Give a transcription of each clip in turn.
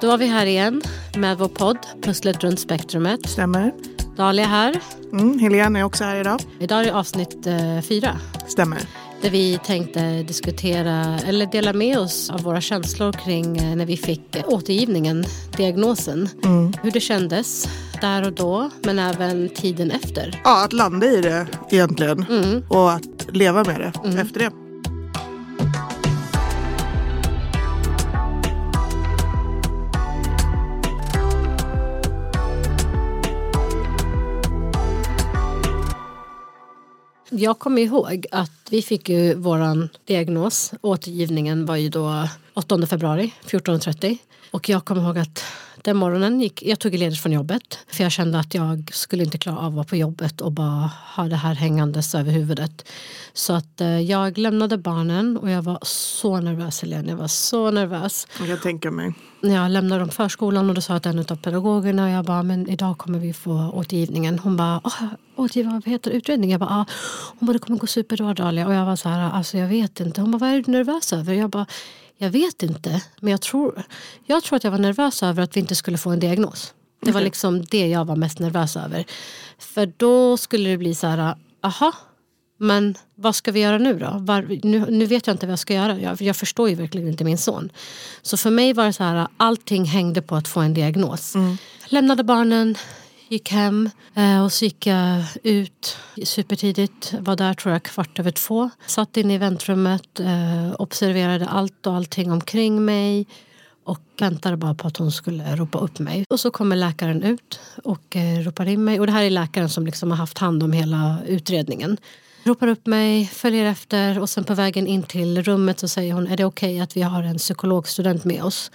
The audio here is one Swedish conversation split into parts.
Då är vi här igen med vår podd Pusslet runt spektrumet. Stämmer. Dahlia här. Mm, Helene är också här idag. Idag är det avsnitt eh, fyra. Stämmer. Där vi tänkte diskutera eller dela med oss av våra känslor kring eh, när vi fick eh, återgivningen, diagnosen. Mm. Hur det kändes där och då men även tiden efter. Ja, att landa i det egentligen. Mm. Och att leva med det Mm. efter det. Jag kommer ihåg att vi fick ju våran diagnos. Återgivningen var ju då 8 februari 14.30. Och jag kommer ihåg att den morgonen gick, jag tog ledigt från jobbet. För jag kände att jag skulle inte klara av att vara på jobbet och bara ha det här hängandes över huvudet. Så att eh, jag lämnade barnen och jag var så nervös Helene. Jag var så nervös. Jag kan tänka mig. Jag lämnade dem förskolan och då sa att en av pedagogerna, jag bara, men idag kommer vi få återgivningen. Hon bara, "Åh, återgiva, vad heter utredningen? Jag bara, ah. Hon bara, det kommer gå superbra Dahlia. Och jag var så här, alltså jag vet inte. Hon bara, vad är du nervös över? Jag bara, jag vet inte. Men jag tror, jag tror att jag var nervös över att vi inte skulle få en diagnos. Det var liksom det jag var mest nervös över. För då skulle det bli så här, aha, men vad ska vi göra nu då? Var, nu, nu vet jag inte vad jag ska göra. Jag, jag förstår ju verkligen inte min son. Så för mig var det så här, allting hängde på att få en diagnos. Lämnade barnen, gick hem eh, och så gick jag ut supertidigt. Var där tror jag kvart över två. Satt inne i väntrummet, eh, observerade allt och allting omkring mig och väntade bara på att hon skulle ropa upp mig. Och så kommer läkaren ut och eh, ropar in mig. Och det här är läkaren som liksom har haft hand om hela utredningen. Ropar upp mig, följer efter och sen på vägen in till rummet så säger hon är det okej att vi har en psykologstudent med oss?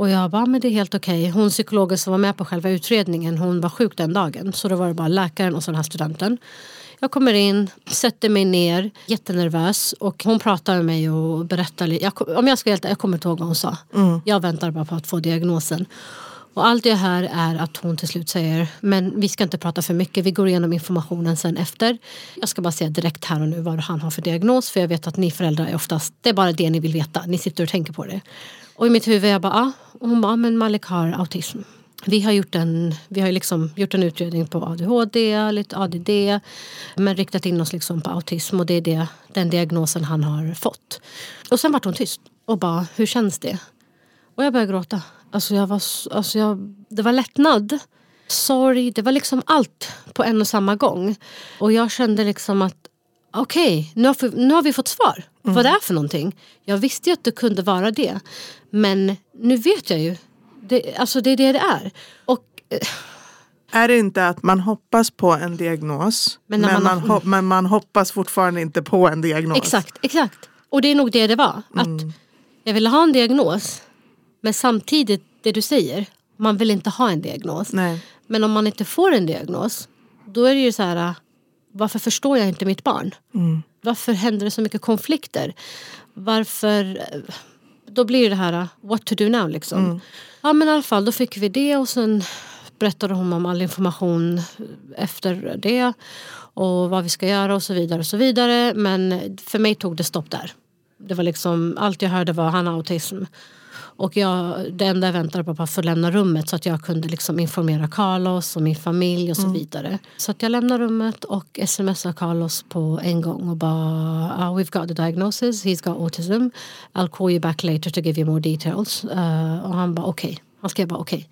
Och jag bara, men det är helt okej. Hon psykologen som var med på själva utredningen, hon var sjuk den dagen. Så då var det bara läkaren och så den här studenten. Jag kommer in, sätter mig ner, jättenervös. Och hon pratar med mig och berättar. Jag, om jag ska helt jag kommer inte ihåg vad hon sa. Jag väntar bara på att få diagnosen. Och allt jag hör är att hon till slut säger men vi ska inte prata för mycket, vi går igenom informationen sen efter. Jag ska bara säga direkt här och nu vad han har för diagnos för jag vet att ni föräldrar är oftast, det är bara det ni vill veta, ni sitter och tänker på det. Och i mitt huvud jag bara, ah. och hon bara, ah, men Malik har autism. Vi har gjort en, vi har liksom gjort en utredning på ADHD, lite ADD men riktat in oss liksom på autism och det är det, den diagnosen han har fått. Och sen vart hon tyst och bara, hur känns det? Och jag började gråta. Alltså jag var, alltså jag, det var lättnad, sorg, det var liksom allt på en och samma gång. Och jag kände liksom att okej, nu, har vi- nu har vi fått svar. Vad det är för någonting. Jag visste ju att det kunde vara det. Men nu vet jag ju. Det, alltså det är det det är. Och eh, Är det inte att man hoppas på en diagnos Men men, man man, men man hoppas fortfarande inte på en diagnos? Exakt, exakt. Och det är nog det det var. Att jag ville ha en diagnos. Men samtidigt, det du säger. Man vill inte ha en diagnos. Nej. Men om man inte får en diagnos. Då är det ju så här. Varför förstår jag inte mitt barn? Varför händer det så mycket konflikter? Varför... Då blir det här, what to do now liksom. Ja men i alla fall, då fick vi det och sen berättade hon om all information efter det. Och vad vi ska göra och så vidare och så vidare. Men för mig tog det stopp där. Det var liksom, allt jag hörde var han har autism. Och jag, det enda jag väntade på var att få lämna rummet så att jag kunde liksom informera Carlos och min familj och så vidare. Så att jag lämnade rummet och smsade Carlos på en gång och bara "Ah, We've got the diagnosis, he's got autism. I'll call you back later to give you more details. Eh, och han bara okej. Han skrev bara okej.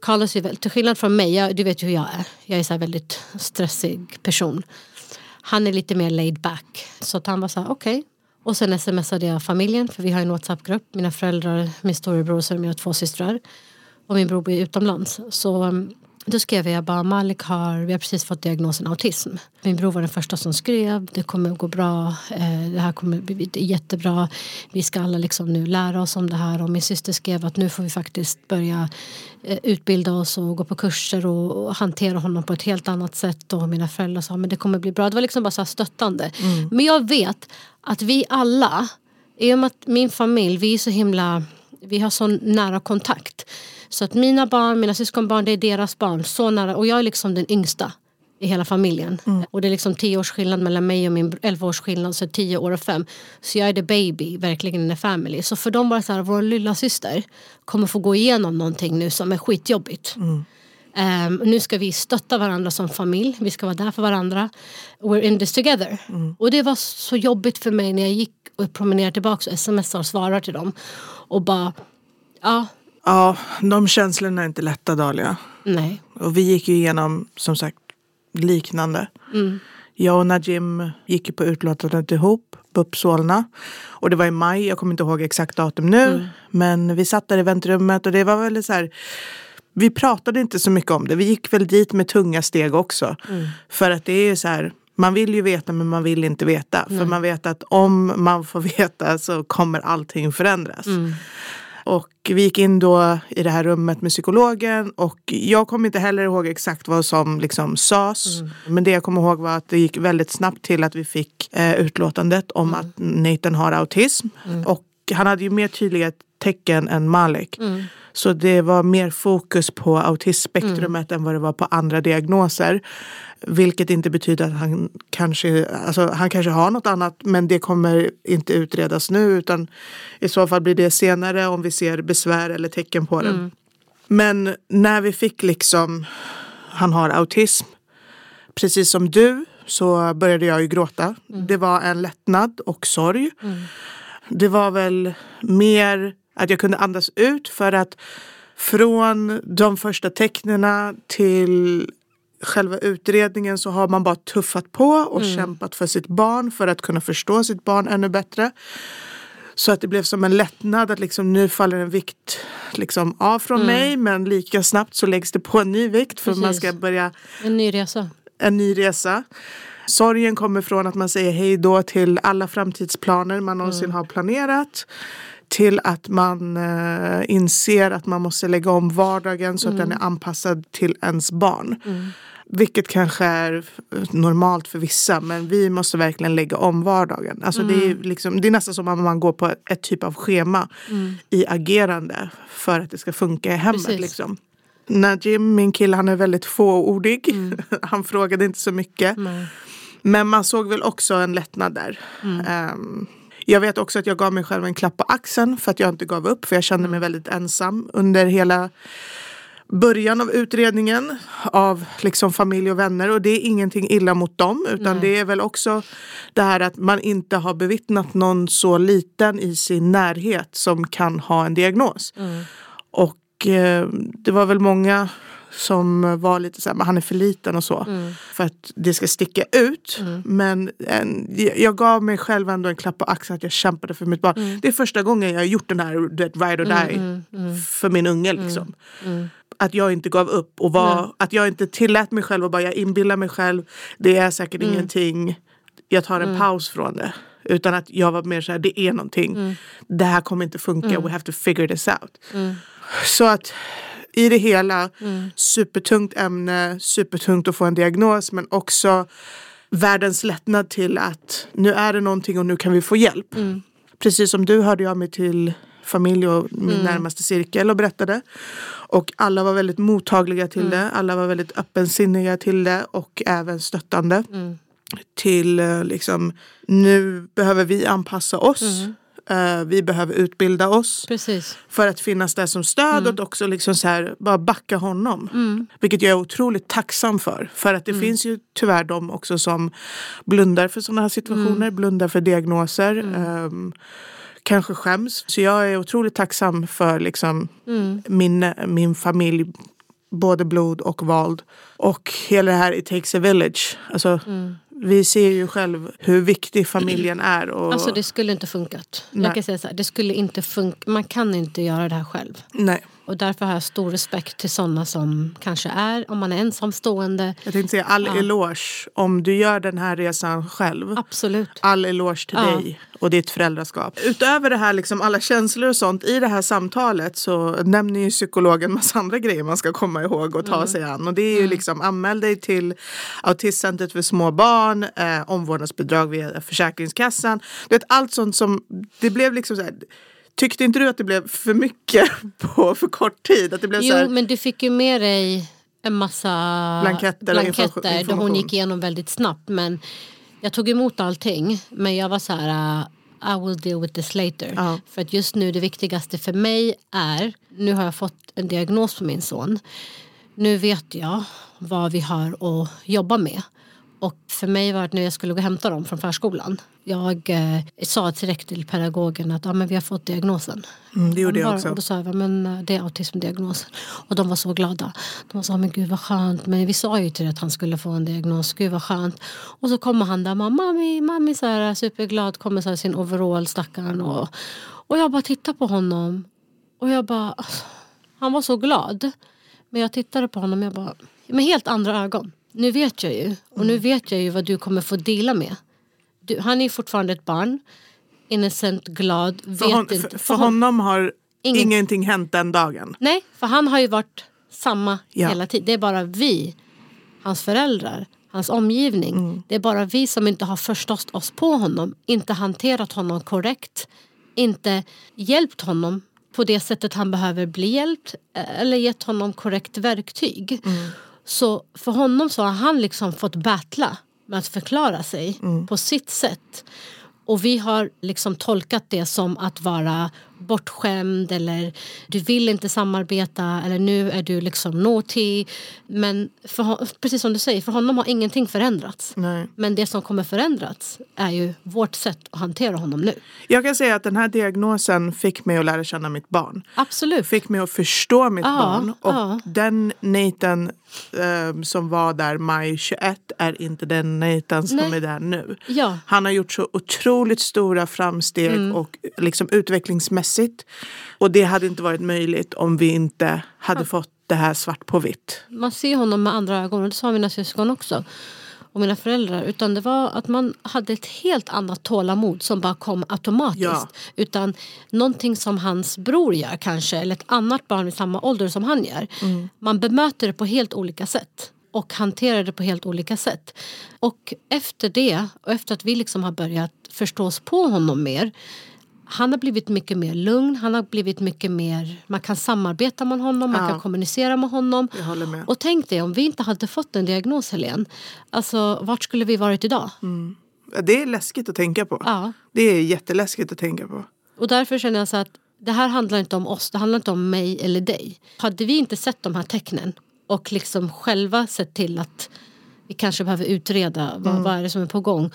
Carlos är väl, till skillnad från mig, jag, du vet ju hur jag är. Jag är så här väldigt stressig person. Han är lite mer laid back. Så att han var så här, okej. Och sen smsade jag familjen, för vi har en WhatsApp-grupp. Mina föräldrar, min storebror och mina två systrar. Och min bror bor utomlands. Så um, då skrev jag bara, Malik har, vi har precis fått diagnosen autism. Min bror var den första som skrev, det kommer att gå bra, eh, det här kommer bli jättebra. Vi ska alla liksom nu lära oss om det här. Och min syster skrev att nu får vi faktiskt börja eh, utbilda oss och gå på kurser och, hantera honom på ett helt annat sätt. Och mina föräldrar sa men det kommer bli bra. Det var liksom bara så stöttande. Men jag vet att vi alla, i och med att min familj, vi är så himla, vi har så nära kontakt. Så att mina barn, mina syskonbarn, det är deras barn. Så nära. Och jag är liksom den yngsta i hela familjen. Och det är liksom tio års skillnad mellan mig och min 11 års skillnad, så tio år och fem. Så jag är the baby, verkligen in the family. Så för dem var det så här, vår lilla syster kommer få gå igenom någonting nu som är skitjobbigt. Ehm, nu ska vi stötta varandra som familj, vi ska vara där för varandra. We're in this together. Och det var så jobbigt för mig när jag gick och promenerade tillbaka och smsade och svarade till dem. Och bara, ja, Ja, de känslorna är inte lätta Dahlia. nej. Och vi gick ju igenom som sagt liknande. Jag och Najim gick ju på utlåtandet ihop, BUP Solna. Och det var i maj, jag kommer inte ihåg exakt datum nu. Men vi satt där i väntrummet och det var väldigt så här. Vi pratade inte så mycket om det. Vi gick väl dit med tunga steg också. För att det är ju så här. Man vill ju veta men man vill inte veta. För man vet att om man får veta så kommer allting förändras. Och vi gick in då i det här rummet med psykologen och jag kommer inte heller ihåg exakt vad som liksom sades. Men det jag kommer ihåg var att det gick väldigt snabbt till att vi fick eh, utlåtandet om att Nathan har autism. Och han hade ju mer tydliga tecken än Malik. Så det var mer fokus på autismspektrumet än vad det var på andra diagnoser. Vilket inte betyder att han kanske, alltså han kanske har något annat men det kommer inte utredas nu utan i så fall blir det senare om vi ser besvär eller tecken på det. Men när vi fick liksom, han har autism, precis som du så började jag ju gråta. Det var en lättnad och sorg. Det var väl mer att jag kunde andas ut för att från de första tecknena till själva utredningen så har man bara tuffat på och kämpat för sitt barn för att kunna förstå sitt barn ännu bättre. Så att det blev som en lättnad att liksom nu faller en vikt liksom av från mig men lika snabbt så läggs det på en ny vikt för man Precis. ska börja En ny resa. en ny resa. Sorgen kommer från att man säger hej då till alla framtidsplaner man någonsin har planerat. Till att man eh, inser att man måste lägga om vardagen så att den är anpassad till ens barn. Vilket kanske är normalt för vissa men vi måste verkligen lägga om vardagen. Alltså det, är liksom, det är nästan som att man går på ett typ av schema i agerande för att det ska funka i hemmet. Precis. Liksom. Najim, min kille, han är väldigt fåordig. Han frågade inte så mycket. Men man såg väl också en lättnad där. Ehm, jag vet också att jag gav mig själv en klapp på axeln för att jag inte gav upp. För jag kände mig väldigt ensam under hela början av utredningen av liksom familj och vänner. Och det är ingenting illa mot dem. Utan det är väl också det här att man inte har bevittnat någon så liten i sin närhet som kan ha en diagnos. Och eh, det var väl många som var lite så här, han är för liten och så. För att det ska sticka ut. Men en, jag gav mig själv ändå en klapp på axeln att jag kämpade för mitt barn. Det är första gången jag har gjort den här vet, ride or die för min unge. Liksom. Att jag inte gav upp och var, att jag inte tillät mig själv och bara jag inbillar mig själv. Det är säkert ingenting. Jag tar en paus från det. Utan att jag var mer så här, det är någonting. Det här kommer inte funka. We have to figure this out. Så att i det hela, supertungt ämne, supertungt att få en diagnos men också världens lättnad till att nu är det någonting och nu kan vi få hjälp. Precis som du hörde jag mig till familj och min närmaste cirkel och berättade. Och alla var väldigt mottagliga till det. Alla var väldigt öppensinniga till det och även stöttande. Till eh, liksom, nu behöver vi anpassa oss. Eh, vi behöver utbilda oss Precis. för att finnas där som stöd och också liksom så här, bara backa honom. Vilket jag är otroligt tacksam för. För att det finns ju tyvärr de också som blundar för sådana här situationer, blundar för diagnoser. ehm, kanske skäms. Så jag är otroligt tacksam för liksom min, min familj, både blod och våld. Och hela det här It takes a village. Alltså, Vi ser ju själv hur viktig familjen är. Och, Alltså det skulle inte funkat. Nej. Jag kan säga så här, det skulle inte funka. Man kan inte göra det här själv. nej. Och därför har jag stor respekt till sådana som kanske är, om man är ensamstående. Jag tänkte säga all Ja. eloge om du gör den här resan själv. Absolut. All eloge till Ja. dig och ditt föräldraskap. Utöver det här, liksom alla känslor och sånt i det här samtalet så nämner ju psykologen massa andra grejer man ska komma ihåg och ta Mm. sig an. Och det är ju liksom anmäl dig till Autismcentret för små barn, eh, omvårdnadsbidrag via Försäkringskassan. Du vet, allt sånt som, det blev liksom så här, Tyckte inte du att det blev för mycket på för kort tid? Att det blev så Jo, här, men du fick ju med dig en massa Blanketter, blanketter då hon information. gick igenom väldigt snabbt. Men jag tog emot allting. Men jag var så här, uh, I will deal with this later. Ja. För att just nu det viktigaste för mig är, nu har jag fått en diagnos på min son. Nu vet jag vad vi har att jobba med. Och för mig var det när jag skulle gå och hämta dem från förskolan. Jag eh, sa direkt till pedagogen att ah, men vi har fått diagnosen. Mm, det gjorde De jag också. Och då sa jag, men eh, det är autismdiagnosen. Och de var så glada. De sa, men gud vad skönt. Men vi sa ju till att han skulle få en diagnos. Gud vad skönt. Och så kommer han där, mami, mami, så här, superglad. Kommer så här, sin overall, stackaren. Och, och jag bara tittar på honom. Och jag bara, alltså, han var så glad. Men jag tittade på honom jag bara, med helt andra ögon. Nu vet jag ju. Och nu vet jag ju vad du kommer få dela med. Du, han är fortfarande ett barn. Innocent, glad, vet För, hon, inte. för, för honom har Ingen- ingenting hänt den dagen. Nej, för han har ju varit samma Ja. hela tiden. Det är bara vi, hans föräldrar, hans omgivning. Mm. Det är bara vi som inte har förstått oss på honom. Inte hanterat honom korrekt. Inte hjälpt honom på det sättet han behöver bli hjälpt. eh, Eller gett honom korrekt verktyg. Mm. Så för honom så har han liksom fått battla med att förklara sig Mm. på sitt sätt. Och vi har liksom tolkat det som att vara bortskämd eller du vill inte samarbeta eller nu är du liksom naughty. Men för, precis som du säger, för honom har ingenting förändrats. Nej. Men det som kommer förändrats är ju vårt sätt att hantera honom nu. Jag kan säga att den här diagnosen fick mig att lära känna mitt barn. Absolut. Fick mig att förstå mitt Ja, barn. Och ja. den Nathan eh, som var där maj 21 är inte den Nathan som Nej. är där nu. Ja. Han har gjort så otroligt stora framsteg Mm. och liksom utvecklingsmässigt. Och det hade inte varit möjligt om vi inte hade fått det här svart på vitt. man ser honom med andra ögon och det sa mina syskon också. Och mina föräldrar. Utan det var att man hade ett helt annat tålamod som bara kom automatiskt. Ja. Utan någonting som hans bror gör kanske. Eller ett annat barn i samma ålder som han gör. Man bemöter det på helt olika sätt. Och hanterar det på helt olika sätt. Och efter det och efter att vi liksom har börjat förstå oss på honom mer han har blivit mycket mer lugn, han har blivit mycket mer... Man kan samarbeta med honom, man Ja. kan kommunicera med honom. Med. Och tänk dig om vi inte hade fått en diagnos Helene. Alltså vart skulle vi varit idag? Det är läskigt att tänka på. Ja. Det är jätteläskigt att tänka på. Och därför känner jag så att det här handlar inte om oss, det handlar inte om mig eller dig. Hade vi inte sett de här tecknen och liksom själva sett till att vi kanske behöver utreda vad, vad är det som är på gång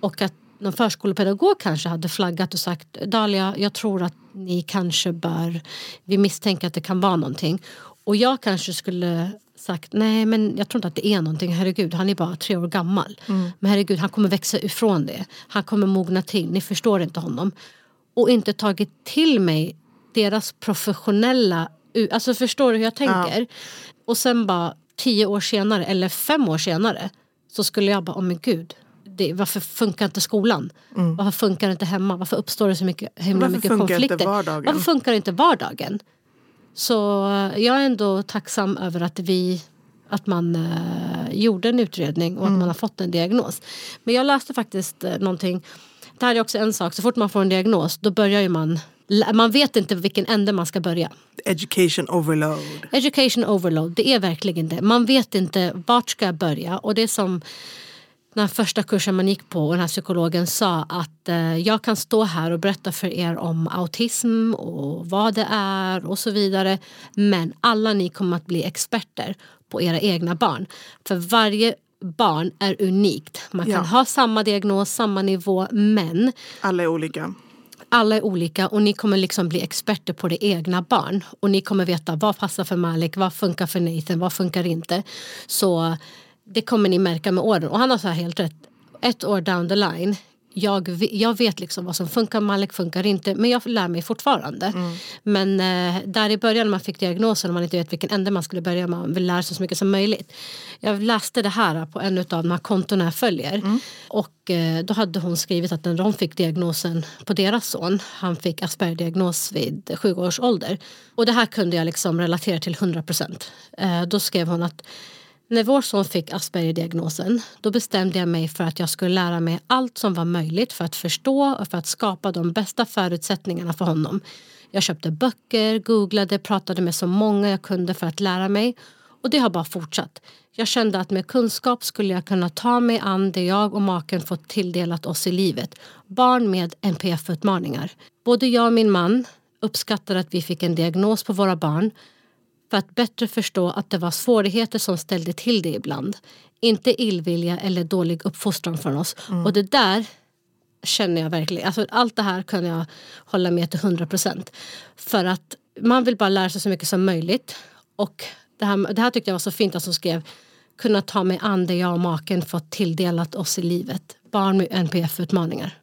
och att någon förskolepedagog kanske hade flaggat och sagt Dalia, jag tror att ni kanske bör, vi misstänker att det kan vara någonting. Och jag kanske skulle sagt nej men jag tror inte att det är någonting, herregud han är bara tre år gammal. Men herregud han kommer växa ifrån det, han kommer mogna till, ni förstår inte honom och inte tagit till mig deras professionella... Alltså förstår du hur jag tänker? Och sen bara tio år senare, eller fem år senare så skulle jag bara, åh men gud. Det, varför funkar inte skolan? Varför funkar det inte hemma? Varför uppstår det så mycket, himla Varför mycket konflikter? Varför funkar inte vardagen? Så eh, jag är ändå tacksam över att vi att man eh, gjorde en utredning och att man har fått en diagnos. Men jag läste faktiskt eh, någonting. Det här är också en sak. Så fort man får en diagnos då börjar ju man... Man vet inte vilken ände man ska börja. Education overload. Education overload, det är verkligen det. Man vet inte vart ska jag börja. Och det är som den här första kursen man gick på och den här psykologen sa att eh, jag kan stå här och berätta för er om autism och vad det är och så vidare. Men alla ni kommer att bli experter på era egna barn. För varje barn är unikt. Man kan Ja. ha samma diagnos, samma nivå, men Alla är olika. alla är olika och ni kommer liksom bli experter på det egna barn. Och ni kommer veta vad passar för Malik, vad funkar för Nathan, vad funkar inte. Så det kommer ni märka med åren. Och han har så här helt rätt. Ett år down the line. Jag, jag vet liksom vad som funkar, Malik funkar inte. Men jag lär mig fortfarande. Men eh, där i början när man fick diagnosen och man inte vet vilken ände man skulle börja man vill lära sig så mycket som möjligt. Jag läste det här på en av de här kontona jag följer. Och eh, då hade hon skrivit att när de fick diagnosen på deras son, han fick Asperger-diagnos vid sju års ålder. Och det här kunde jag liksom relatera till 100 procent. Eh, då skrev hon att när vår son fick Asperger-diagnosen då bestämde jag mig för att jag skulle lära mig allt som var möjligt för att förstå och för att skapa de bästa förutsättningarna för honom. Jag köpte böcker, googlade, pratade med så många jag kunde för att lära mig. Och det har bara fortsatt. Jag kände att med kunskap skulle jag kunna ta mig an det jag och maken fått tilldelat oss i livet. Barn med NPF-utmaningar. Både jag och min man uppskattade att vi fick en diagnos på våra barn för att bättre förstå att det var svårigheter som ställde till det ibland. Inte illvilja eller dålig uppfostran från oss. Och det där känner jag verkligen. Alltså, allt det här kan jag hålla med till 100 procent. För att man vill bara lära sig så mycket som möjligt. Och det här, det här tyckte jag var så fint att som skrev kunna ta mig an det jag och maken fått tilldelat oss i livet. Barn med NPF-utmaningar.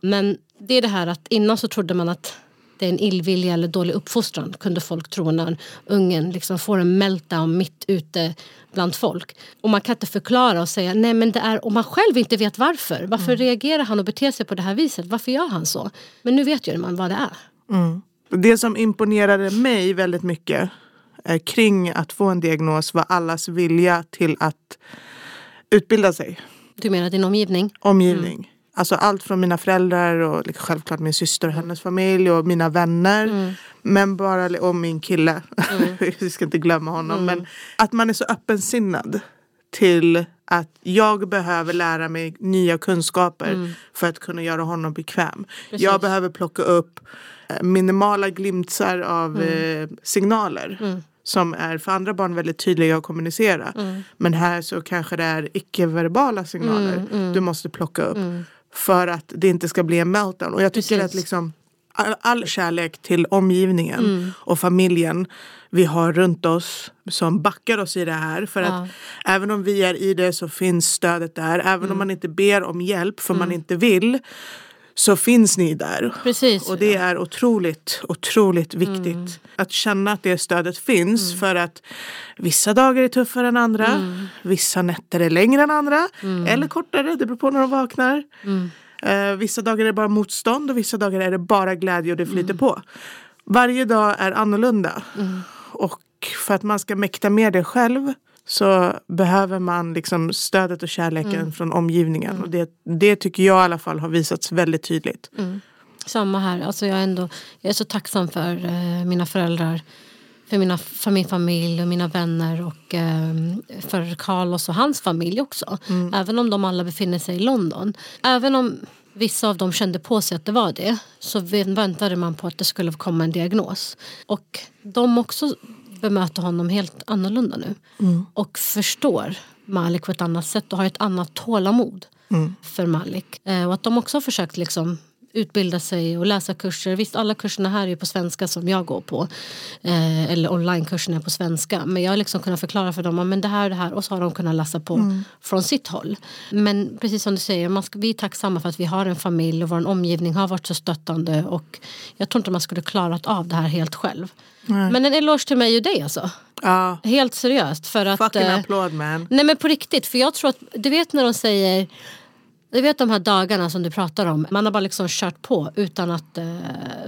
Men det är det här att innan så trodde man att det är en illvilja eller dålig uppfostran kunde folk tro när ungen liksom får en meltdown mitt ute bland folk. Och man kan inte förklara och säga nej men det är om man själv inte vet varför. Varför reagerar han och beter sig på det här viset? Varför gör han så? Men nu vet ju man vad det är. Det som imponerade mig väldigt mycket eh, kring att få en diagnos var allas vilja till att utbilda sig. Du menar din omgivning? Omgivning. Alltså allt från mina föräldrar och liksom självklart min syster och hennes familj och mina vänner. Men bara, och min kille. Vi ska inte glömma honom. Men att man är så öppensinnad till att jag behöver lära mig nya kunskaper för att kunna göra honom bekväm. Jag behöver plocka upp eh, minimala glimtsar av eh, signaler. Som är för andra barn väldigt tydliga att kommunicera. Men här så kanske det är icke-verbala signaler du måste plocka upp. För att det inte ska bli en meltdown. Och jag tycker Precis. att liksom all, all kärlek till omgivningen och familjen vi har runt oss som backar oss i det här. För att Ja. även om vi är i det så finns stödet där. Även om man inte ber om hjälp för man inte vill så finns ni där. Precis. Och det är otroligt, otroligt viktigt. Att känna att det stödet finns för att vissa dagar är tuffare än andra. Vissa nätter är längre än andra. Eller kortare, det beror på när de vaknar. Eh, vissa dagar är det bara motstånd och vissa dagar är det bara glädje och det flyter på. Varje dag är annorlunda. Och för att man ska mäkta med det själv så behöver man liksom stödet och kärleken från omgivningen. Och det, det tycker jag i alla fall har visats väldigt tydligt. Samma här. Alltså jag, är ändå, jag är så tacksam för eh, mina föräldrar. För, mina, för min familj och mina vänner och eh, för Carlos och hans familj också. Även om de alla befinner sig i London. Även om vissa av dem kände på sig att det var det så väntade man på att det skulle komma en diagnos. Och de också bemöter honom helt annorlunda nu. Och förstår Malik på ett annat sätt och har ett annat tålamod för Malik. Eh, och att de också har försökt liksom utbilda sig och läsa kurser. Visst, alla kurserna här är på svenska som jag går på. Eh, eller onlinekurserna är på svenska. Men jag har liksom kunnat förklara för dem men det här och det här och så har de kunnat läsa på från sitt håll. Men precis som du säger, man ska, vi är tacksamma för att vi har en familj och vår omgivning har varit så stöttande. Och jag tror inte man skulle klarat av det här helt själv. Men en eloge till mig och dig alltså. Ja, Helt seriöst. För att, fucking eh, applåd man. Nej men på riktigt, för jag tror att, du vet när de säger du vet de här dagarna som du pratar om, man har bara liksom kört på utan att, eh,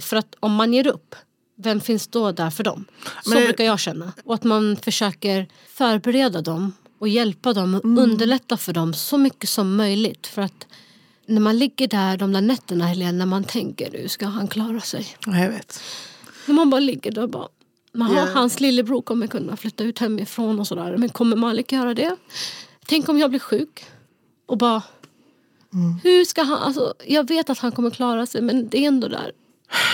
för att om man ger upp, vem finns då där för dem? Så Men brukar jag känna. Och att man försöker förbereda dem och hjälpa dem och Mm. underlätta för dem så mycket som möjligt. För att när man ligger där de där nätterna Helene, när man tänker nu ska han klara sig. Ja, Jag vet. När man bara ligger där och bara Jaha, Ja. hans lillebror kommer kunna flytta ut hemifrån och sådär. Men kommer Malik göra det? Tänk om jag blir sjuk? Och bara... Hur ska han... Alltså, jag vet att han kommer klara sig men det är ändå där.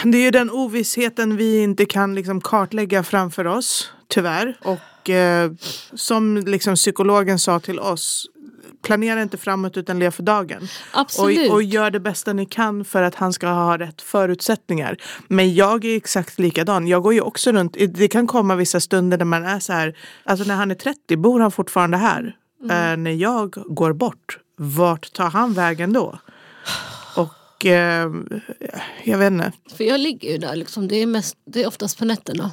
Det är ju den ovissheten vi inte kan liksom kartlägga framför oss, tyvärr. Och eh, som liksom psykologen sa till oss, planera inte framåt utan lev för dagen. Absolut. Och, och gör det bästa ni kan för att han ska ha rätt förutsättningar. Men jag är exakt likadan. Jag går ju också runt, det kan komma vissa stunder där man är så här, alltså när han är 30 bor han fortfarande här. Eh, när jag går bort, vart tar han vägen då? Och eh, jag vet inte. För jag ligger ju där liksom. Det är, mest, det är oftast på nätterna.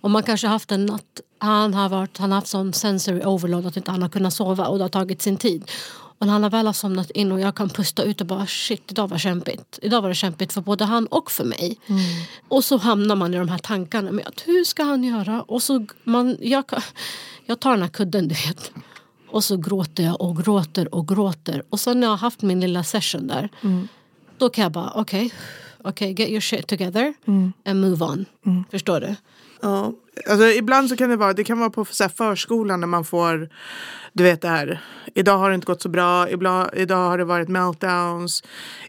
Och man kanske har haft en natt. Han har, varit, han har haft sån sensory overload att inte han har kunnat sova och det har tagit sin tid. Och när han har väl har somnat in och jag kan pusta ut och bara shit idag var kämpigt. Idag var det kämpigt för både han och för mig. Och så hamnar man i de här tankarna med att hur ska han göra? Och så man, jag, jag tar den här kudden du vet. Och så gråter jag och gråter och gråter. Och sen när jag har haft min lilla session där. Då kan jag bara okej. okej, get your shit together and move on. Förstår du? Ja, alltså ibland så kan det vara, det kan vara på så här förskolan när man får, du vet det här, idag har det inte gått så bra, ibland, idag har det varit meltdowns,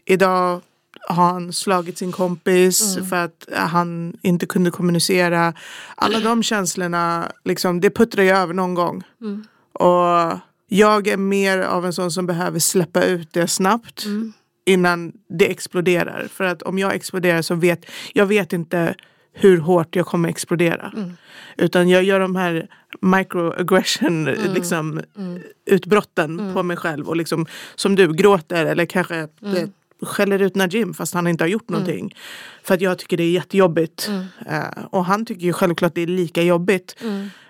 idag har han slagit sin kompis för att han inte kunde kommunicera. Alla de känslorna, liksom, det puttrar ju över någon gång. Och jag är mer av en sån som behöver släppa ut det snabbt innan det exploderar. För att om jag exploderar så vet jag vet inte hur hårt jag kommer explodera. Utan jag gör de här microaggression liksom, utbrotten på mig själv. Och liksom, som du, gråter eller kanske mm. skäller ut Najim fast han inte har gjort någonting. För att jag tycker det är jättejobbigt. Uh, och han tycker ju självklart det är lika jobbigt.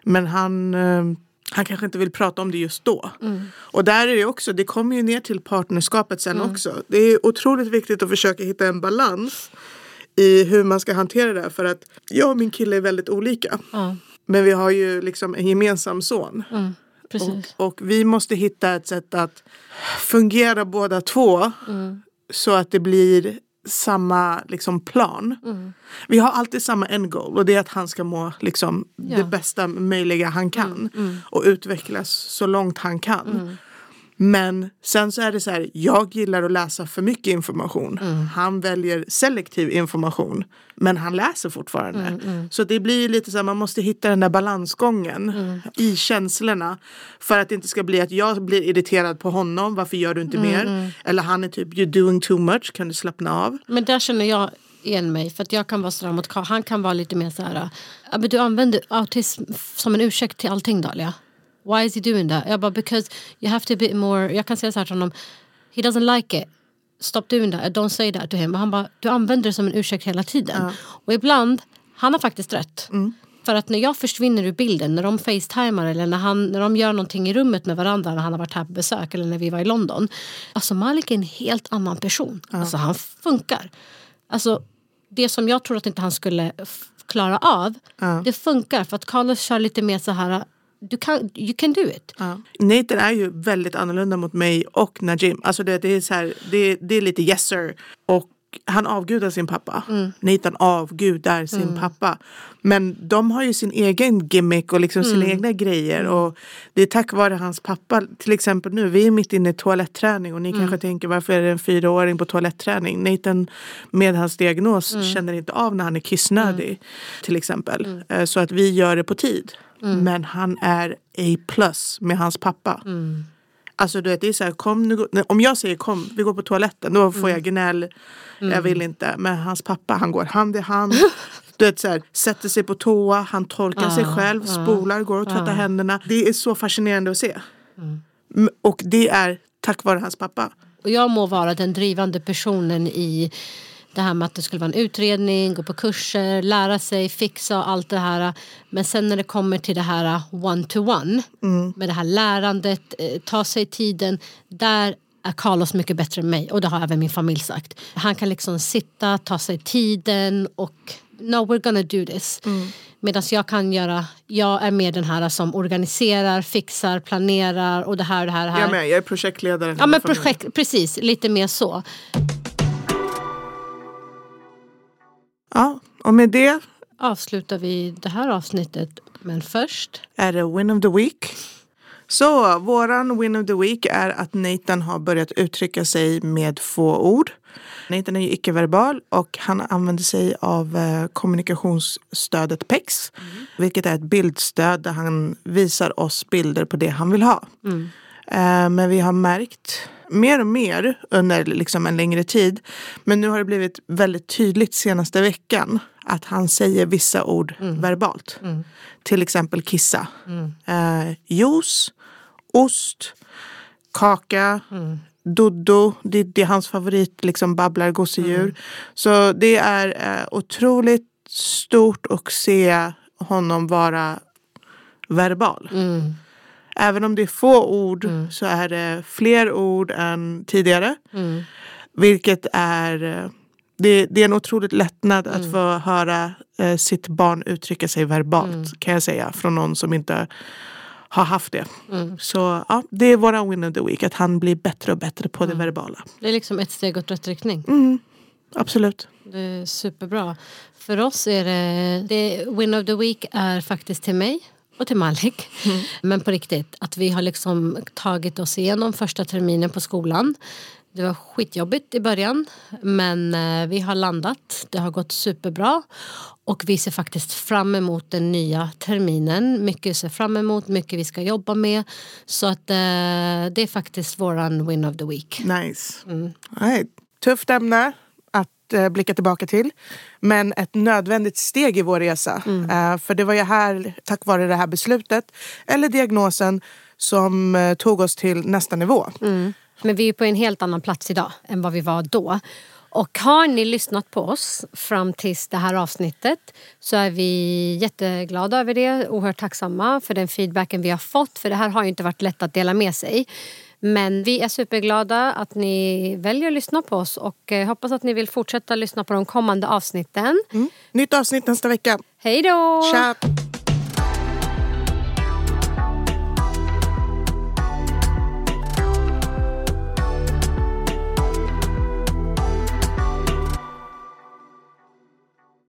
Men han uh, han kanske inte vill prata om det just då. Mm. Och där är det också, det kommer ju ner till partnerskapet sen också. Det är otroligt viktigt att försöka hitta en balans i hur man ska hantera det. För att jag och min kille är väldigt olika. Ja. Men vi har ju liksom en gemensam son. Mm. Och, och vi måste hitta ett sätt att fungera båda två. Mm. Så att det blir samma liksom, plan. Mm. Vi har alltid samma end goal och det är att han ska må liksom, Ja. det bästa möjliga han kan. mm. Och utvecklas så långt han kan. Mm. Men sen så är det så här, jag gillar att läsa för mycket information. Mm. Han väljer selektiv information. Men han läser fortfarande. Mm, Så det blir lite så här, man måste hitta den där balansgången Mm. i känslorna. För att det inte ska bli att jag blir irriterad på honom, varför gör du inte Mm, mer? Eller han är typ, you're doing too much, kan du slappna av? Men där känner jag igen mig. För att jag kan vara sådär mot Karl. Han kan vara lite mer så här. "Ja, men du använder autism som en ursäkt till allting Dahlia. Why is he doing that? Jag bara because you have to be more. Jag kan säga så här till honom. He doesn't like it. Stop doing that. Don't say that to him. Och han bara du använder det som en ursäkt hela tiden. Och ibland, han har faktiskt rätt. För att när jag försvinner ur bilden, när de facetimar eller när, han, när de gör någonting i rummet med varandra när han har varit här på besök eller när vi var i London. Alltså Malik är en helt annan person. Alltså han funkar. Alltså det som jag tror att inte han skulle klara av, det funkar. För att Carlos kör lite mer så här, du kan, you can do it. Ja. Nathan är ju väldigt annorlunda mot mig och Najim. Alltså det, det, är, så här, det, det är lite yes sir. Och han avgudar sin pappa. Nathan avgudar sin pappa. Men de har ju sin egen gimmick och liksom sina egna grejer. Och det är tack vare hans pappa. Till exempel nu, vi är mitt inne i toaletträning. Och ni kanske tänker varför är det en fyraåring på toaletträning? Nathan med hans diagnos känner inte av när han är kissnödig. Till exempel. Eh, Så att vi gör det på tid. Men han är A plus med hans pappa. Alltså du vet, det är så här, kom nu, om jag säger kom, vi går på toaletten, då får jag gnäll. Jag vill inte. Men hans pappa, han går hand i hand. Du vet, så här, sätter sig på toa, han torkar sig själv, spolar, går och tvättar händerna. Det är så fascinerande att se. M- Och det är tack vare hans pappa. Och jag må vara den drivande personen i det här med att det skulle vara en utredning, gå på kurser, lära sig, fixa och allt det här. Men sen när det kommer till det här one-to-one, med det här lärandet, eh, ta sig tiden, där är Carlos mycket bättre än mig och det har även min familj sagt. Han kan liksom sitta, ta sig tiden och no we're gonna do this. Medan jag kan göra, jag är mer den här som organiserar, fixar, planerar och det här och det här. och det här. Jag med, jag är projektledaren. Ja men projekt, precis, lite mer så. Ja, och med det Avslutar vi det här avsnittet. Men först, är det Win of the Week. Så våran Win of the Week är att Nathan har börjat uttrycka sig med få ord. Nathan är ju icke-verbal och han använder sig av eh, kommunikationsstödet PEX. Vilket är ett bildstöd där han visar oss bilder på det han vill ha. Eh, men vi har märkt mer och mer under liksom en längre tid. Men nu har det blivit väldigt tydligt senaste veckan att han säger vissa ord verbalt. Till exempel kissa. Eh, juice, ost, kaka, Dodo, det, det är hans favorit liksom babblar gosedjur. Så det är eh, otroligt stort att se honom vara verbal. Även om det är få ord så är det fler ord än tidigare. Vilket är, eh, det, det är en otroligt lättnad att få höra eh, sitt barn uttrycka sig verbalt kan jag säga. Från någon som inte har haft det. Så ja, det är våra win of the week. Att han blir bättre och bättre på det verbala. det är liksom ett steg åt rätt riktning. absolut. Det är superbra. För oss är det, det Win of the Week är faktiskt till mig och till Malik. Men på riktigt, att vi har liksom tagit oss igenom första terminen på skolan. Det var skitjobbigt i början, men eh, vi har landat. Det har gått superbra. Och vi ser faktiskt fram emot den nya terminen. Mycket ser fram emot, mycket vi ska jobba med. Så att eh, det är faktiskt våran win of the week. Nice. Nej, tufft ämne att eh, blicka tillbaka till. Men ett nödvändigt steg i vår resa. Eh, för det var ju här, tack vare det här beslutet, eller diagnosen, som eh, tog oss till nästa nivå. Men vi är på en helt annan plats idag än vad vi var då. Och har ni lyssnat på oss fram tills det här avsnittet så är vi jätteglada över det. Oerhört tacksamma för den feedbacken vi har fått. För det här har ju inte varit lätt att dela med sig. Men vi är superglada att ni väljer att lyssna på oss och eh, hoppas att ni vill fortsätta lyssna på de kommande avsnitten. Nytt avsnitt nästa vecka. Hej då! Tja!